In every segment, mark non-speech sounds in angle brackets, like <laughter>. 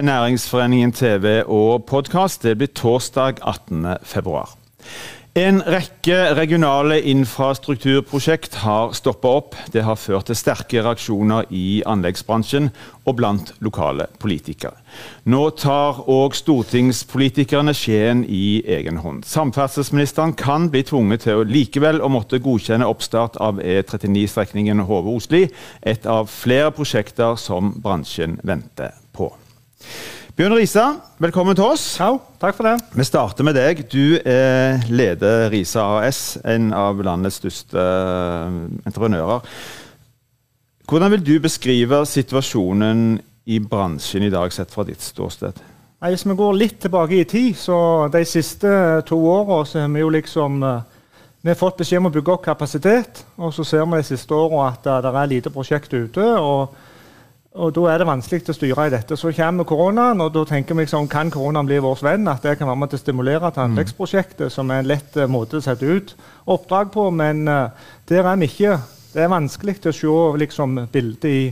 Næringsforeningen TV og podkast. Det blir torsdag 18. februar. En rekke regionale infrastrukturprosjekt har stoppa opp. Det har ført til sterke reaksjoner i anleggsbransjen og blant lokale politikere. Nå tar òg stortingspolitikerne skjeen i egen hånd. Samferdselsministeren kan bli tvunget til å likevel å måtte godkjenne oppstart av E39-strekningen Hove-Osli, et av flere prosjekter som bransjen venter på. Bjørn Risa, velkommen til oss. Ja, takk for det. Vi starter med deg. Du er leder Risa AS, en av landets største eh, entreprenører. Hvordan vil du beskrive situasjonen i bransjen i dag, sett fra ditt ståsted? Nei, hvis vi går litt tilbake i tid, så de siste to åra så har vi jo liksom eh, vi har fått beskjed om å bygge opp kapasitet, og så ser vi de siste åra at det er lite prosjekt ute. og og Da er det vanskelig å styre i dette. Så kommer koronaen, og da tenker vi liksom, kan koronaen bli vår venn? At det kan være med til å stimulere til anleggsprosjektet, som er en lett uh, måte å sette ut oppdrag på. Men uh, der er vi ikke. Det er vanskelig å se liksom, bildet i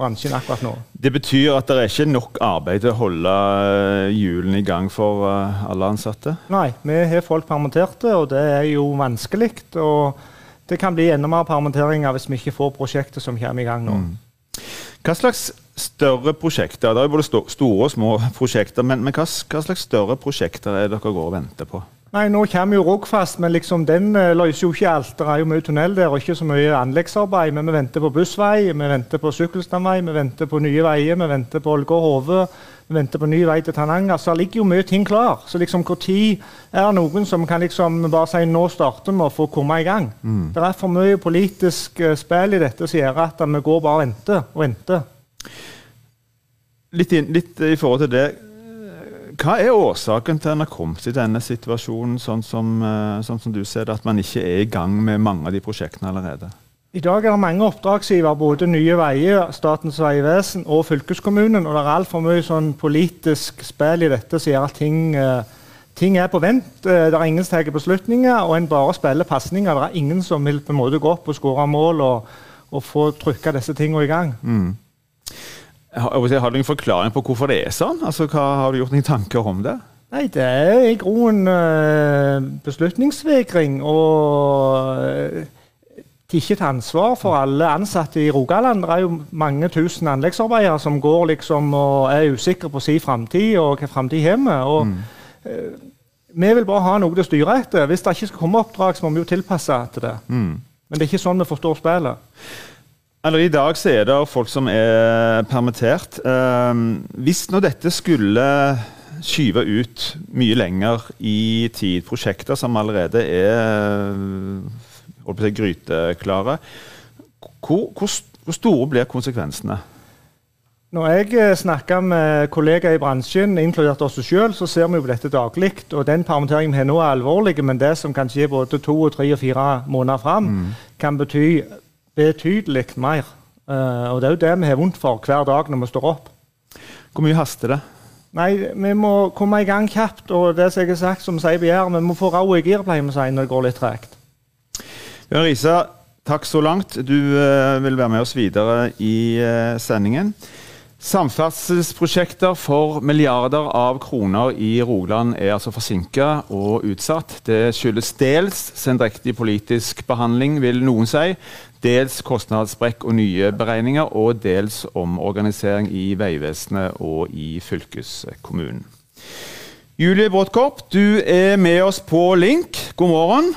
bransjen akkurat nå. Det betyr at det er ikke nok arbeid til å holde eh, hjulene i gang for alle ansatte? Nei, vi har folk permitterte, og det er jo vanskelig. Og det kan bli enda mer permitteringer hvis vi ikke får prosjektet som kommer i gang nå. Mm. Hva slags større prosjekter Det er både store og små <laughs> prosjekter, men, men hva, hva, slags større prosjekter er dere går og venter på? Nei, Nå kommer jo Rogfast, men liksom den uh, løser jo ikke alt. Det er jo mye tunnel der og ikke så mye anleggsarbeid. Men vi venter på bussvei, vi venter på sykkelstamvei, vi venter på nye veier, vi venter på Ålgård-Hove. Venter på ny vei til Tananger. Så det ligger jo mye ting klar. Så liksom når er det noen som kan liksom bare si nå starter vi for få komme i gang? Mm. Det er for mye politisk uh, spill i dette som gjør at vi går bare og venter og venter. Litt, inn, litt, i forhold til det. Hva er årsaken til at en har kommet i denne situasjonen, sånn som, uh, sånn som du ser det, at man ikke er i gang med mange av de prosjektene allerede? I dag er det mange oppdragsgivere, både Nye Veier, Statens vegvesen og fylkeskommunen. Og det er altfor mye sånn politisk spill i dette som gjør at ting, uh, ting, er på vent. Uh, det er ingen som tar beslutninger, og en bare spiller pasninger. Det er ingen som vil på en måte gå opp og skåre mål og, og få trykka disse tingene i gang. Mm. Har, har du noen forklaring på hvorfor det er sånn? Altså, hva, har du gjort noen tanker om det? Nei, det er i grunnen uh, beslutningsvegring og de ikke tar ansvar for alle ansatte i Rogaland. Det er jo mange tusen anleggsarbeidere som går liksom og er usikre på sin framtid og hva framtid har vi. Og, mm. eh, vi vil bare ha noe til å styre etter. Hvis det ikke skal komme oppdrag, så må vi jo tilpasse til det. Mm. Men det er ikke sånn vi forstår spillet. Eller I dag så er det folk som er permittert. Eh, hvis nå dette skulle skyve ut mye lenger i tid, prosjekter som allerede er gryteklare. Hvor, hvor, hvor store blir konsekvensene? Når jeg eh, snakker med kollegaer i bransjen, inkludert oss sjøl, så ser vi jo på dette daglig. Og den permitteringen vi har nå er alvorlig, men det som kan skje både to, tre og fire måneder fram, mm. kan bety betydelig mer. Uh, og det er jo det vi har vondt for hver dag når vi står opp. Hvor mye haster det? Nei, Vi må komme i gang kjapt. Og det som jeg har sagt, som sier begjær, vi må få rau i gir, pleier vi å si når det går litt tregt. Bjørn Risa, takk så langt. Du uh, vil være med oss videre i uh, sendingen. Samferdselsprosjekter for milliarder av kroner i Rogaland er altså forsinka og utsatt. Det skyldes dels sendrektig politisk behandling, vil noen si. Dels kostnadssprekk og nye beregninger, og dels omorganisering i Vegvesenet og i fylkeskommunen. Julie Bråttkorp, du er med oss på link. God morgen.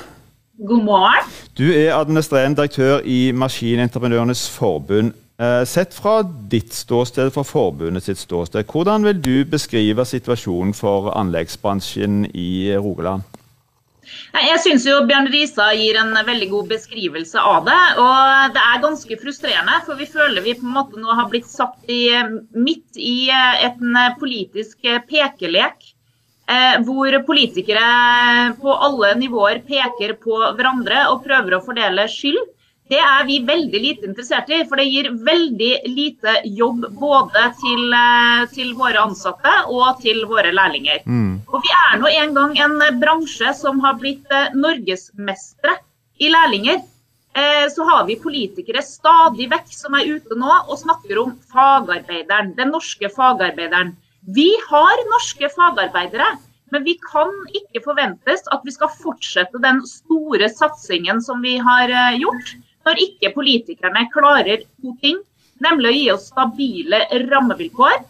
God morgen. Du er administrerende direktør i Maskinentreprenørenes forbund. Eh, sett fra ditt ståsted, fra forbundet sitt ståsted, hvordan vil du beskrive situasjonen for anleggsbransjen i Rogaland? Jeg syns Bjørn Risa gir en veldig god beskrivelse av det. Og det er ganske frustrerende, for vi føler vi på en måte nå har blitt satt i, midt i en politisk pekelek Eh, hvor politikere på alle nivåer peker på hverandre og prøver å fordele skyld. Det er vi veldig lite interessert i, for det gir veldig lite jobb både til, eh, til våre ansatte og til våre lærlinger. Mm. Og vi er nå en gang en bransje som har blitt eh, norgesmestere i lærlinger. eh, så har vi politikere stadig vekk som er ute nå og snakker om fagarbeideren, den norske fagarbeideren. Vi har norske fagarbeidere, men vi kan ikke forventes at vi skal fortsette den store satsingen som vi har eh, gjort, når ikke politikerne klarer to ting, nemlig å gi oss stabile rammevilkår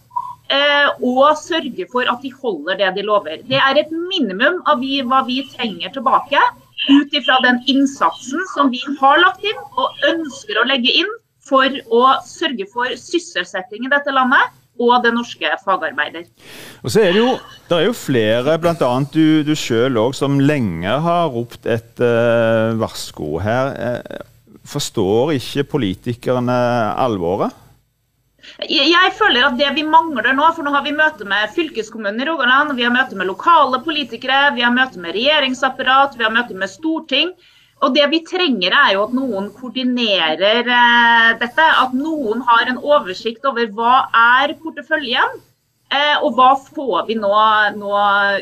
Eh, og sørge for at de holder det de lover. Det er et minimum av vi, hva vi trenger tilbake ut ifra den innsatsen som vi har lagt inn og ønsker å legge inn for å sørge for sysselsetting i dette landet og det norske fagarbeider. Og så er Det jo, det er jo flere, bl.a. du, du sjøl òg, som lenge har ropt et uh, varsko her. Uh, forstår ikke politikerne alvoret? Jeg føler at det vi mangler nå, for nå har vi møte med fylkeskommunen i Rogaland, vi har møte med lokale politikere, vi har møte med regjeringsapparat, vi har møte med storting. Og det vi trenger er jo at noen koordinerer eh, dette. At noen har en oversikt over hva er porteføljen, eh, og hva får vi nå, nå,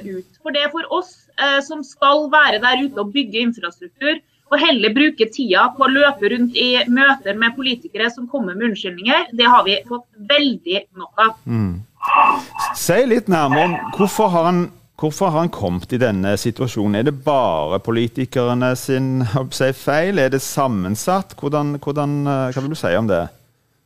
ut. For det er for oss eh, som skal være der ute og bygge infrastruktur, og heller bruke tida på å løpe rundt i møter med politikere som kommer med unnskyldninger, det har vi fått veldig nok av. Mm. Si litt nærmere om hvorfor har, han, hvorfor har han kommet i denne situasjonen? Er det bare politikerne sin si, feil? Er det sammensatt? Hvordan, hvordan, eh, hva vil du si om det?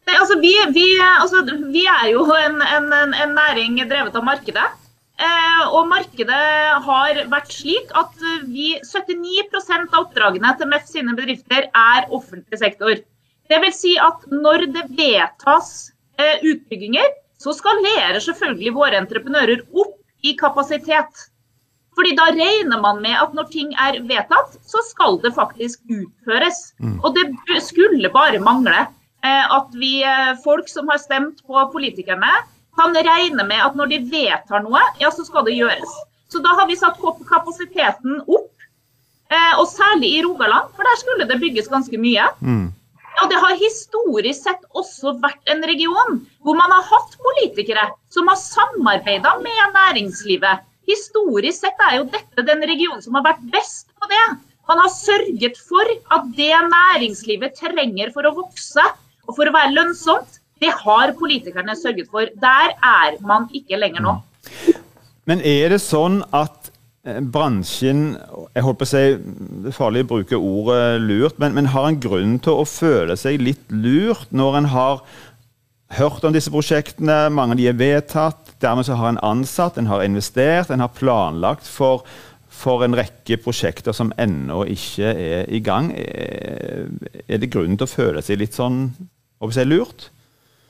Nei, altså, vi, vi, altså, vi, er jo en, en, en næring drevet av markedet. Eh, og markedet har vært slik at vi, 79% av oppdragene til MEF sine bedrifter er offentlig sektor. Det vil si at når det vedtas eh, utbygginger, så skalerer selvfølgelig våre entreprenører opp i kapasitet. Fordi da regner man med at når ting er vedtatt, så skal det faktisk utføres. Mm. Og det skulle bare mangle eh, at vi folk som har stemt på politikerne, kan regne med at når de vedtar noe, ja, så skal det gjøres. Så da har vi satt kapasiteten opp, eh, og særlig i Rogaland, for der skulle det bygges ganske mye. Mm. Og det har historisk sett også vært en region hvor man har hatt politikere som har samarbeida med næringslivet. Historisk sett er jo dette den regionen som har vært best på det. Man har sørget for at det næringslivet trenger for å vokse og for å være lønnsomt, det har politikerne sørget for. Der er man ikke lenger nå. Men er det sånn at bransjen Jeg holdt på å si det er farlig å bruke ordet lurt, men, men har en grunn til å føle seg litt lurt når en har hørt om disse prosjektene, mange av de er vedtatt. Dermed så har en ansatt, en har investert, en har planlagt for, for en rekke prosjekter som ennå ikke er i gang. Er, er det grunn til å føle seg litt sånn si, lurt?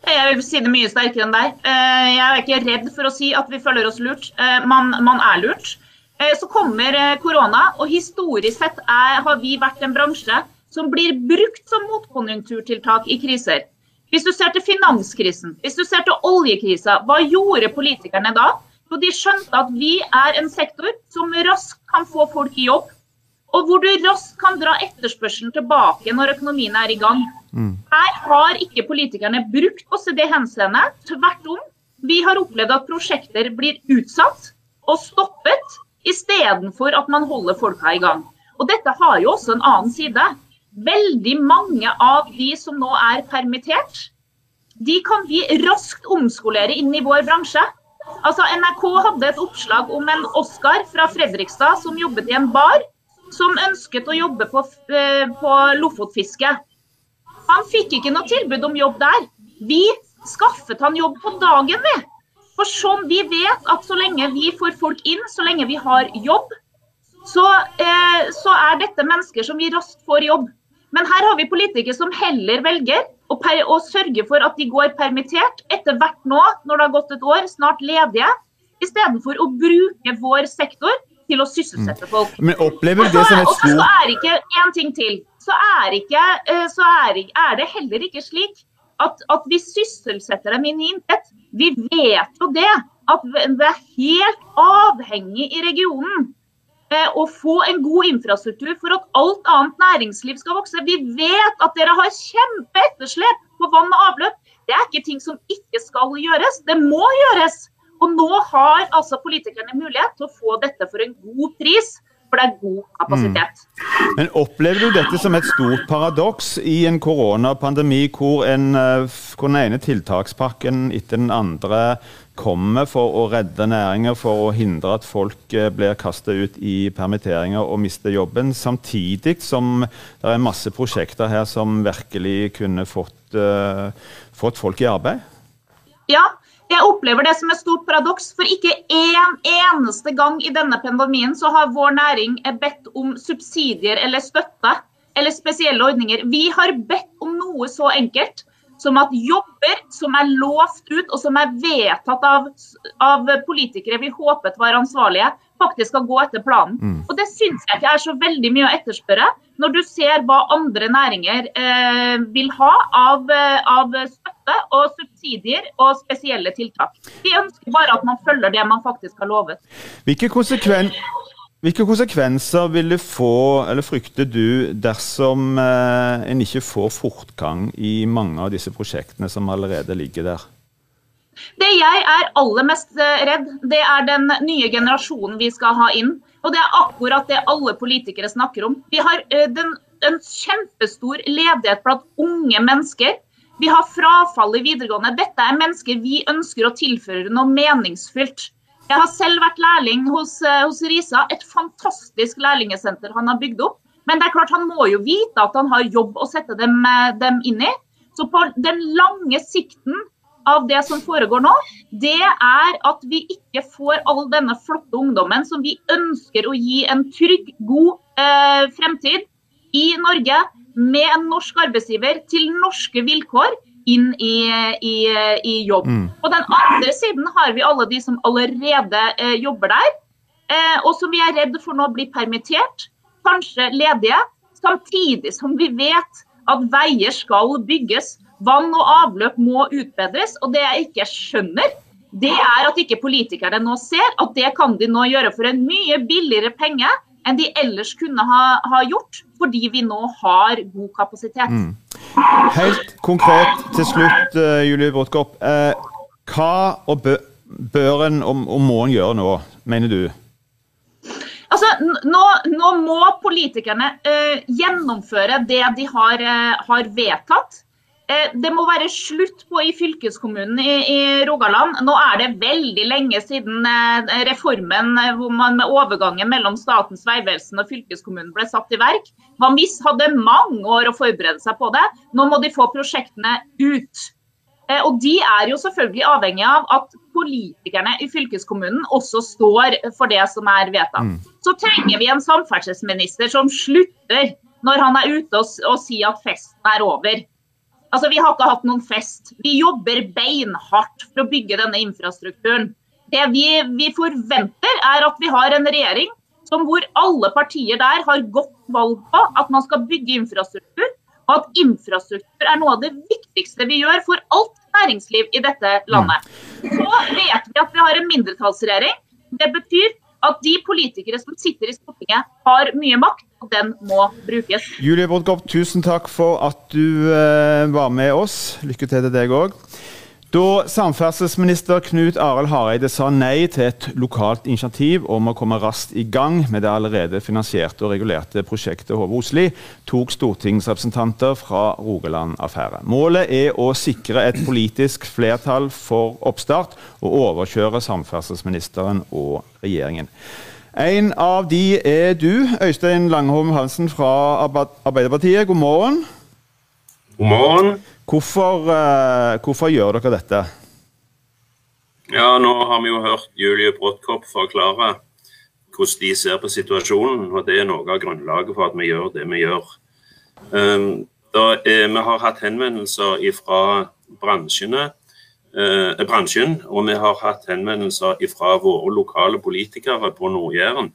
Jeg vil si det mye sterkere enn deg. Eh, jeg er ikke redd for å si at vi føler oss lurt. Eh, man, man er lurt. Eh, så kommer korona, og historisk sett er, har vi vært en bransje som blir brukt som motkonjunkturtiltak i kriser. Hvis du ser til finanskrisen, hvis du ser til oljekrisa, hva gjorde politikerne da? Jo, de skjønte at vi er en sektor som raskt kan få folk i jobb, og hvor du raskt kan dra etterspørselen tilbake når økonomien er i gang. Mm. Her har ikke politikerne brukt oss i det henseendet. Tvert om. Vi har opplevd at prosjekter blir utsatt og stoppet, istedenfor at man holder folka i gang. Og dette har jo også en annen side. Veldig mange av de som nå er permittert, de kan vi raskt omskolere inn i vår bransje. Altså NRK hadde et oppslag om en Oskar fra Fredrikstad som jobbet i en bar, som ønsket å jobbe på, eh, på lofotfiske. Han fikk ikke noe tilbud om jobb der. Vi skaffet han jobb på dagen, vi. For som vi vet at så lenge vi får folk inn, så lenge vi har jobb, så, eh, så er dette mennesker som vi raskt får jobb. Men her har vi politikere som heller velger å, å sørge for at de går permittert etter hvert nå, når det har gått et år, snart ledige, istedenfor å bruke vår sektor til å sysselsette folk. Men opplever det som et stort... Og så er ikke en ting til så, er, ikke, eh, så er, er, det heller ikke slik at, at vi sysselsetter dem inn i intet. Vi vet jo det, at det er helt avhengig i regionen eh, å få en god infrastruktur for at alt annet næringsliv skal vokse. Vi vet at dere har kjempeetterslep på vann og avløp. Det er ikke ting som ikke skal gjøres, det må gjøres. Og nå har altså politikerne mulighet til å få dette for en god pris for det er god kapasitet. Mm. Men Opplever du dette som et stort paradoks i en koronapandemi hvor, en, eh, hvor den ene tiltakspakken etter den andre kommer for å redde næringer, for å hindre at folk eh, blir kastet ut i permitteringer og mister jobben, samtidig som det er masse prosjekter her som virkelig kunne fått, uh, fått folk i arbeid? Ja, jeg opplever det som et stort paradoks. For ikke en eneste gang i denne pandemien så har vår næring bedt om subsidier eller støtte eller spesielle ordninger. Vi har bedt om noe så enkelt som at jobber som er lovt ut og som er vedtatt av, av politikere vi håpet var ansvarlige, faktisk skal gå etter planen. Mm. Og Det syns jeg ikke er så veldig mye å etterspørre, når du ser hva andre næringer eh, vil ha av, av, støtte og subsidier og spesielle tiltak. Vi ønsker bare at man følger det man faktisk har lovet. Hvilke konsekvenser hvilke konsekvenser vil det få, eller frykter du, dersom eh, en ikke får fortgang i mange av disse prosjektene som allerede ligger der? Det jeg er aller mest eh, redd, det er den nye generasjonen vi skal ha inn. Og det er akkurat det alle politikere snakker om. Vi har eh, den, en kjempestor ledighet blant unge mennesker. Vi har frafall i videregående. Dette er mennesker vi ønsker å tilføre noe meningsfylt. Jeg har selv vært lærling hos, eh, hos Risa, et fantastisk lærlingesenter han har bygd opp. Men det er klart han må jo vite at han har jobb å sette dem, eh, dem inn i. Så på den lange sikten av det som foregår nå, det er at vi ikke får all denne flotte ungdommen som vi ønsker å gi en trygg, god eh, fremtid i Norge med en norsk arbeidsgiver til norske vilkår inn i, i, i jobb. Mm. På den andre siden har vi alle de som allerede eh, jobber der, eh, og som vi er redd for nå blir permittert, kanskje ledige. Samtidig som vi vet at veier skal bygges, vann og avløp må utbedres. Og det jeg ikke skjønner, det er at ikke politikerne nå ser at det kan de nå gjøre for en mye billigere penge enn de ellers kunne ha, ha gjort, fordi vi nå har god kapasitet. Mm. Helt konkret til slutt, uh, Julie Brotkopp. Uh, hva bø bør en og, og må en gjøre nå, mener du? Altså, nå, nå må politikerne uh, gjennomføre det de har, har vedtatt. Eh, det må være slutt på i fylkeskommunen i, i, Rogaland. Nå er det veldig lenge siden eh, reformen eh, hvor man med overgangen mellom Statens vegvesen og fylkeskommunen ble satt i verk. Man hadde mange år å forberede seg på det. Nå må de få prosjektene ut. Og De er jo selvfølgelig avhengig av at politikerne i fylkeskommunen også står for det som er vedtatt. Mm. Så trenger vi en samferdselsminister som slutter når han er ute og, og sier at festen er over. Altså, Vi har ikke hatt noen fest. Vi jobber beinhardt for å bygge denne infrastrukturen. Det vi, vi forventer, er at vi har en regjering som hvor alle partier der har godt valg på at man skal bygge infrastruktur, og at infrastruktur er noe av det viktigste vi gjør for alt næringsliv i dette landet. Så vet vi at vi har en mindretallsregjering. Det betyr at de politikere som sitter i Stortinget, har mye makt, og den må brukes. Julie Bodkopp, tusen takk for at du eh, var med oss. Lykke til til deg òg. Da samferdselsminister Knut Arild Hareide sa nei til et lokalt initiativ om å komme raskt i gang med det allerede finansierte og regulerte prosjektet Hove-Osli, tok stortingsrepresentanter fra Rogaland affære. Målet er å sikre et politisk flertall for oppstart, og overkjøre samferdselsministeren og regjeringen. En av de er du, Øystein Langholm Hansen fra Arbeiderpartiet. God morgen. God morgen. Hvorfor, uh, hvorfor, gjør dere dette? Ja, Nå har vi jo hørt Julie Bråttkopp forklare hvordan de ser på situasjonen. og Det er noe av grunnlaget for at vi gjør det vi gjør. Um, er, vi har hatt henvendelser fra bransjene, eh, bransjen, og vi har hatt henvendelser fra våre lokale politikere på Nord-Jæren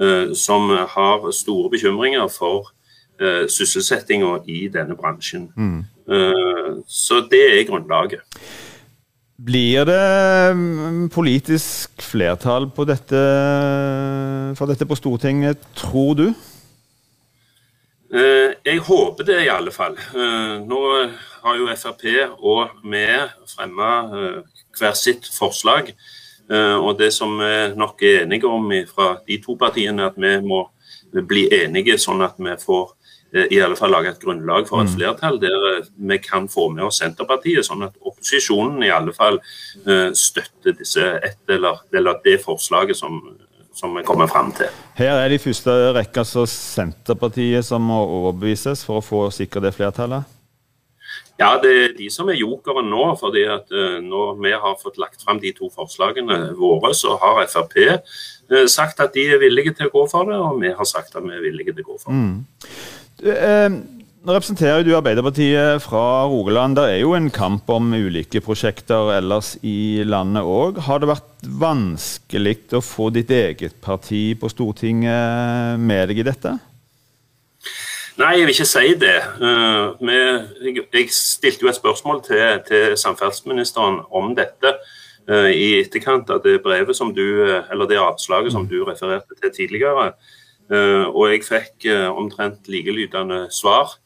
eh, som har store bekymringer for uh, sysselsettinga i denne bransjen. Mm. Eh, så det er grunnlaget. Blir det mm, politisk flertall på dette, for dette på Stortinget, tror du? Eh, jeg håper det, i alle fall. Eh, nå har jo Frp og vi fremma hver sitt forslag. Og Det som vi nok er enige om fra de to partiene, er at vi må bli enige sånn at vi får i alle fall lage et grunnlag for et mm. flertall der vi kan få med oss Senterpartiet, sånn at opposisjonen i alle fall støtter disse et, eller, eller det forslaget som, som vi kommer frem til. Her er det i første rekke altså Senterpartiet som må overbevises for å få sikre det flertallet? Ja, det er de som er jokeren nå. fordi at Når vi har fått lagt frem de to forslagene våre, så har Frp eh, sagt at de er villige til å gå for det, og vi har sagt at vi er villige til å gå for det. Mm. Uh, nå representerer du Arbeiderpartiet fra Rogaland. Det er jo en kamp om ulike prosjekter ellers i landet òg. Har det vært vanskelig å få ditt eget parti på Stortinget med deg i dette? Nei, jeg vil ikke si det. Eh, jeg stilte jo et spørsmål til, til samferdselsministeren om dette eh, i etterkant av det brevet som du, eller det avslaget som du refererte til tidligere. Eh, og jeg fikk omtrent likelydende svar.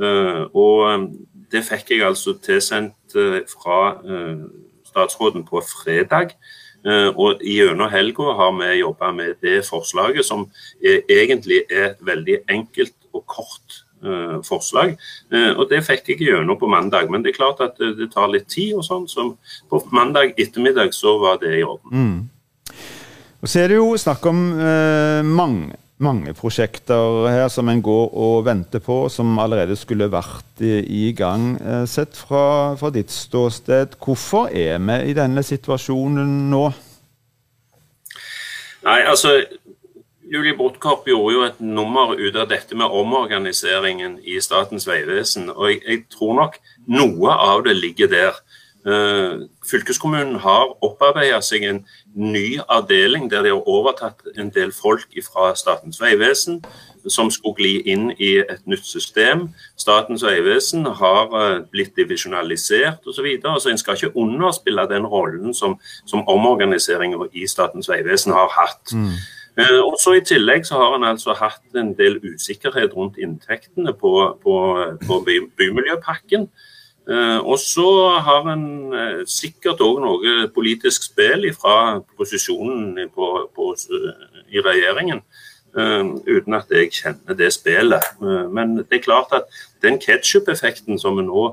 Eh, og eh, det fikk jeg altså tilsendt eh, fra statsråden på fredag. Og gjennom helga har vi jobba med det forslaget, som er, egentlig er et veldig enkelt og kort forslag. Og det fikk jeg gjennom på mandag. Men det er klart at det, tar litt tid, og sånn, så på mandag ettermiddag så var det i orden. Mm. Og så er det jo snakk om uh, mange mange prosjekter her som en går og venter på, som allerede skulle vært i, i gang. Eh, sett fra, fra, ditt ståsted, hvorfor er vi i denne situasjonen nå? Nei, altså Julie Brodtkorp gjorde jo et nummer ut av dette med omorganiseringen i Statens vegvesen. Og jeg, jeg tror nok noe av det ligger der. Uh, fylkeskommunen har opparbeida seg en ny avdeling der de har overtatt en del folk fra Statens vegvesen som skulle gli inn i et nytt system. Statens vegvesen har uh, blitt divisjonalisert osv. Så, videre, så en skal ikke underspille den rollen som, som omorganiseringa i Statens vegvesen har hatt. Mm. Uh, og så I tillegg så har en altså hatt en del usikkerhet rundt inntektene på, på, på by, bymiljøpakken. Eh, og så har en eh, sikkert òg noe politisk spill fra posisjonen på, på, i regjeringen. Uten at jeg kjenner det spillet. Men det er klart at den ketsjup-effekten som vi nå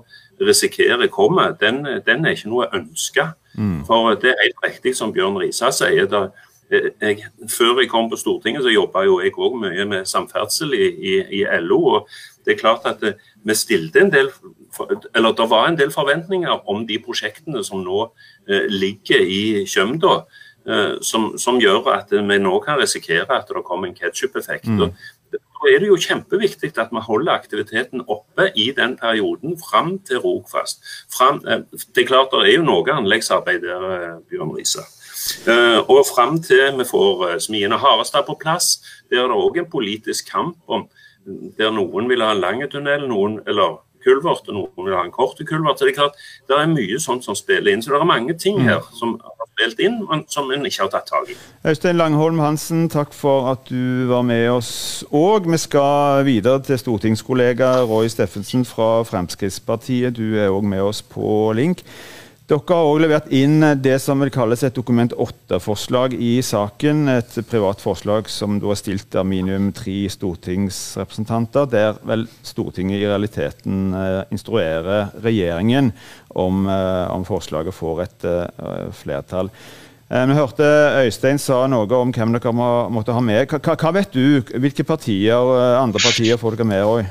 risikerer kommer, den, den er ikke noe ønska. Mm. For det er helt riktig som Bjørn Risa sier. Da, jeg, før jeg kom på Stortinget, så jobba jo jeg òg mye med samferdsel i, i, i, LO. og det er klart at vi stilte en del eller det var en del forventninger om de prosjektene som nå eh, ligger i Kjømda. Eh, som, som, gjør at vi nå kan risikere at det kommer en ketsjup-effekt. Mm. Da er det jo kjempeviktig at vi holder aktiviteten oppe i den perioden fram til Rogfast. Frem, eh, det er klart det er jo noe anleggsarbeid der, Bjørn Riise. Og fram til vi får Smien og Harestad på plass, der er det òg en politisk kamp om der noen vil ha en lang tunnel, noen, eller kulvert, og noen vil ha en kort kulvert. Så det er klart, det er mye sånt som spiller inn. Så det er mange ting mm. her som har spilt inn, men som en ikke har tatt tak i. Øystein Langholm Hansen, takk for at du var med oss òg. Vi skal videre til stortingskollega Roy Steffensen fra Fremskrittspartiet. Du er òg med oss på link. Dere har òg levert inn det som vil kalles et Dokument 8-forslag i saken. Et privat forslag som da er stilt av minimum tre stortingsrepresentanter, der vel Stortinget i realiteten eh, instruerer regjeringen om, eh, om forslaget får et uh, flertall. Vi hørte Øystein sa noe om hvem dere må, måtte ha med. Hva, hva vet du? Hvilke partier, andre partier får dere med? Roy?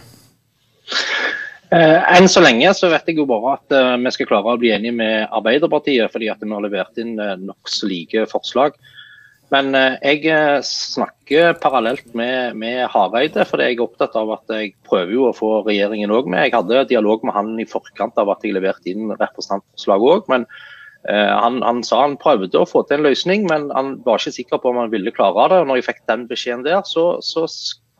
Eh, enn så lenge så vet jeg jo bare at eh, vi skal klare å bli enige med Arbeiderpartiet, fordi at vi har levert inn eh, nokså like forslag. Men jeg snakker parallelt med, med Hareide, for jeg er opptatt av at jeg prøver jo å få regjeringen òg med. Jeg hadde dialog med han i forkant av at jeg leverte inn representantforslag òg. Men han, han, sa han prøvde å få til en løsning, men han var ikke sikker på om han ville klare det. og Når jeg fikk den beskjeden der, så, så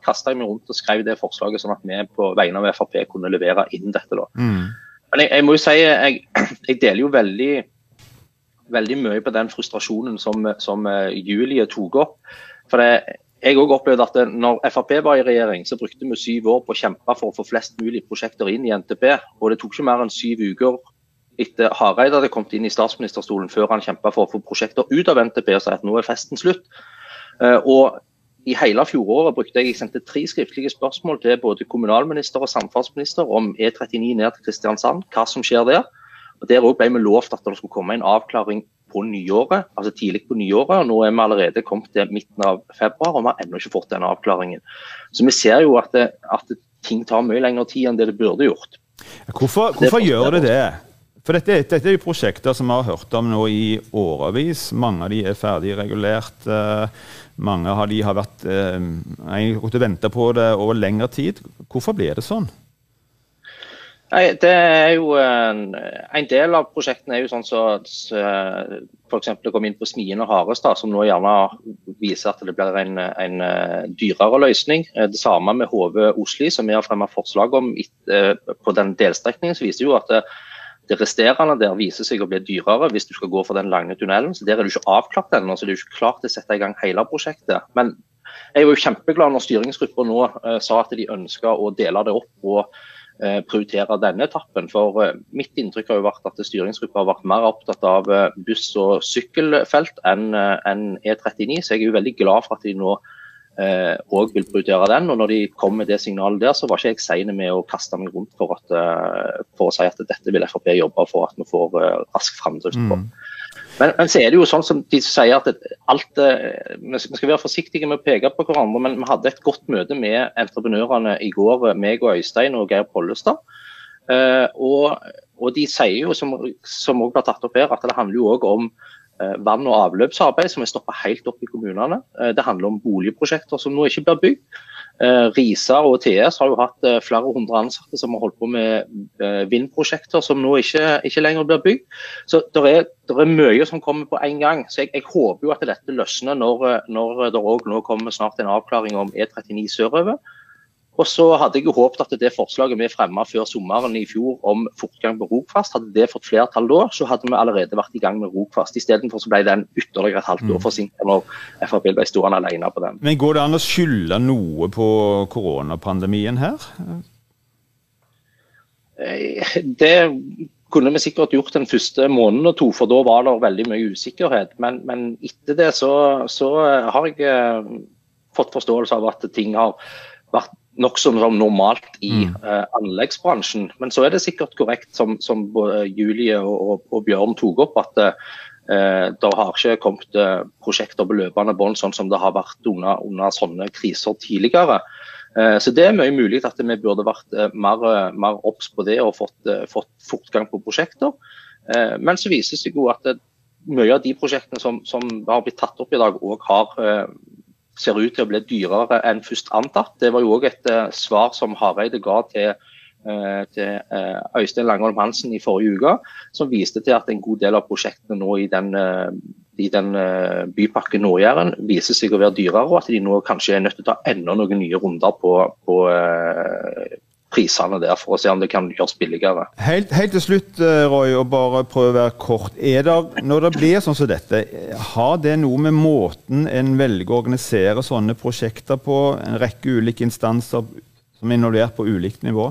kasta jeg meg rundt og skrev det forslaget, sånn at vi på vegne av Frp kunne levere inn dette. da. Mm. Men jeg, jeg, må jo si, jeg, <clears throat> jeg deler jo veldig, veldig mye på den frustrasjonen som, som eh, Julie tok opp. For det, jeg også opplevde at når Frp var i regjering, så brukte vi syv år på å kjempe for å få flest mulig prosjekter inn i NTP. Og det tok ikke mer enn syv uker etter Hareide hadde kommet inn i statsministerstolen før han kjempa for å få prosjekter ut av NTP og sa at nå er festen slutt. Eh, og i hele fjoråret brukte jeg, jeg sendte tre skriftlige spørsmål til både kommunalminister og samferdselsminister om E39 ned til Kristiansand, hva som skjer der. Og Der ble vi lovt at det skulle komme en avklaring på nyåret, altså tidlig på nyåret. og Nå er vi allerede kommet til midten av februar og vi har ennå ikke fått den avklaringen. Så vi ser jo at, det, at ting tar mye lengre tid enn det det burde gjort. Hvorfor, hvorfor gjør det det? For dette, dette, er jo prosjekter som vi har hørt om nå i årevis. Mange av de er ferdig regulert. Uh, mange av de har vært uh, gått og venta på det over lengre tid. Hvorfor blir det sånn? Nei, det er jo en, en, del av prosjektene er jo sånn som så, f.eks. kom inn på Smien og Harestad, som nå gjerne viser at det blir en, en dyrere løsning. Det samme med HV-Osli, som vi har fremmet forslag om på den delstrekningen. så viser jo at det, det resterende der viser seg å bli dyrere hvis du skal gå for den lange tunnelen. så Der er du ikke avklart ennå, så det er ikke klart til å sette i gang hele prosjektet. Men jeg var jo kjempeglad når styringsgruppa nå uh, sa at de ønska å dele det opp. og Eh, prioritere denne etappen. For eh, mitt inntrykk har jo vært at styringsgruppa har vært mer opptatt av eh, buss- og sykkelfelt enn E39. Så jeg er jo veldig glad for at de nå òg vil prioritere den. Og når de kom med det signalet der, så var ikke jeg sein med å kaste meg rundt for, at, for, å si at dette vil Frp jobbe for at vi får rask framdrift på. Mm. Men, men, så er det jo sånn som de sier at alt eh, Vi skal være forsiktige med å peke på hverandre, men vi hadde et godt møte med entreprenørene i går, meg og Øystein og Geir Pollestad. Og, og, de sier jo, som, som også ble tatt opp her, at det handler jo òg om vann- og avløpsarbeid som er stoppa helt opp i kommunene. Uh, det handler om boligprosjekter som nå ikke blir bygd. Risar Risa og TS har jo hatt eh, flere hundre ansatte som har holdt på med eh, vindprosjekter som nå ikke, ikke lenger blir bygd. Så det er, er, mye som kommer på en gang. Så jeg, jeg håper jo at dette løsner når, når det òg nå kommer snart en avklaring om E39 sørover. Og så hadde jeg jo håpet at det forslaget vi fremma før sommeren i fjor om fortgang på Rogfast, hadde det fått flertall da, så hadde vi allerede vært i gang med Rogfast. Istedenfor så ble den ytterligere et halvt år mm. forsinket når Frp ble stående alene på den. Men går det an å skylde noe på koronapandemien her? Eh, det kunne vi sikkert gjort den første måneden og to, for da var det veldig mye usikkerhet. Men, men etter det så, så har jeg eh, fått forståelse av at ting har vært nokså normalt i mm. uh, anleggsbransjen. Men så er det sikkert korrekt, som, som Julie og, og, Bjørn tok opp, at uh, det har ikke kommet uh, prosjekter på løpende bånd sånn som det har vært under, under sånne kriser tidligere. Så Det er mye mulig at vi burde vært mer, mer obs på det og fått, fått, fortgang på prosjekter. Men så viser det seg jo at mye av de prosjektene som, som, har blitt tatt opp i dag, òg har ser ut til å bli dyrere enn først antatt. Det var jo òg et uh, svar som Hareide ga til, uh, til uh, Øystein Langholm Hansen i forrige uke, som viste til at en god del av prosjektene nå i den, i den bypakken Nord-Jæren viser seg å være dyrere, og at de nå kanskje er nødt til å ta enda noen nye runder på, på prisene der, for å se om det kan gjøres billigere. Helt, helt til slutt, eh, Roy, og bare prøve å være kort. Er det, når det blir sånn som dette, har det noe med måten en velger å organisere sånne prosjekter på? En rekke ulike instanser som er involvert på ulikt nivå?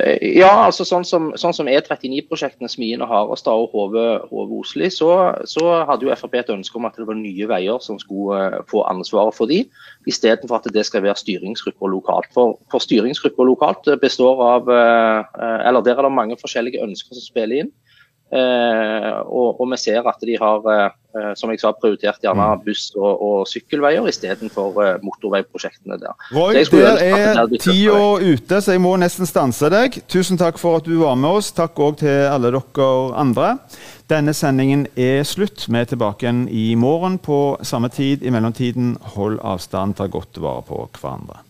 Eh, ja, altså sånn som, sånn som E39-prosjektene Smien og Harestad og Hove-Osli, så, så, hadde jo Frp et ønske om at det var Nye Veier som skulle uh, få ansvaret for de, istedenfor at det skal være styringsgrupper lokalt. For, for styringsgrupper lokalt består av Eller der er det mange forskjellige ønsker som spiller inn. Og, og, vi ser at de har som jeg sa, prioritert gjerne mm. buss- og, og sykkelveier istedenfor uh, motorveiprosjektene der. Roy, der er tida ute, så jeg må nesten stanse deg. Tusen takk for at du var med oss. Takk òg til alle dere andre. Denne sendingen er slutt. Vi er tilbake igjen i morgen på samme tid. I mellomtiden, hold avstand, ta godt vare på hverandre.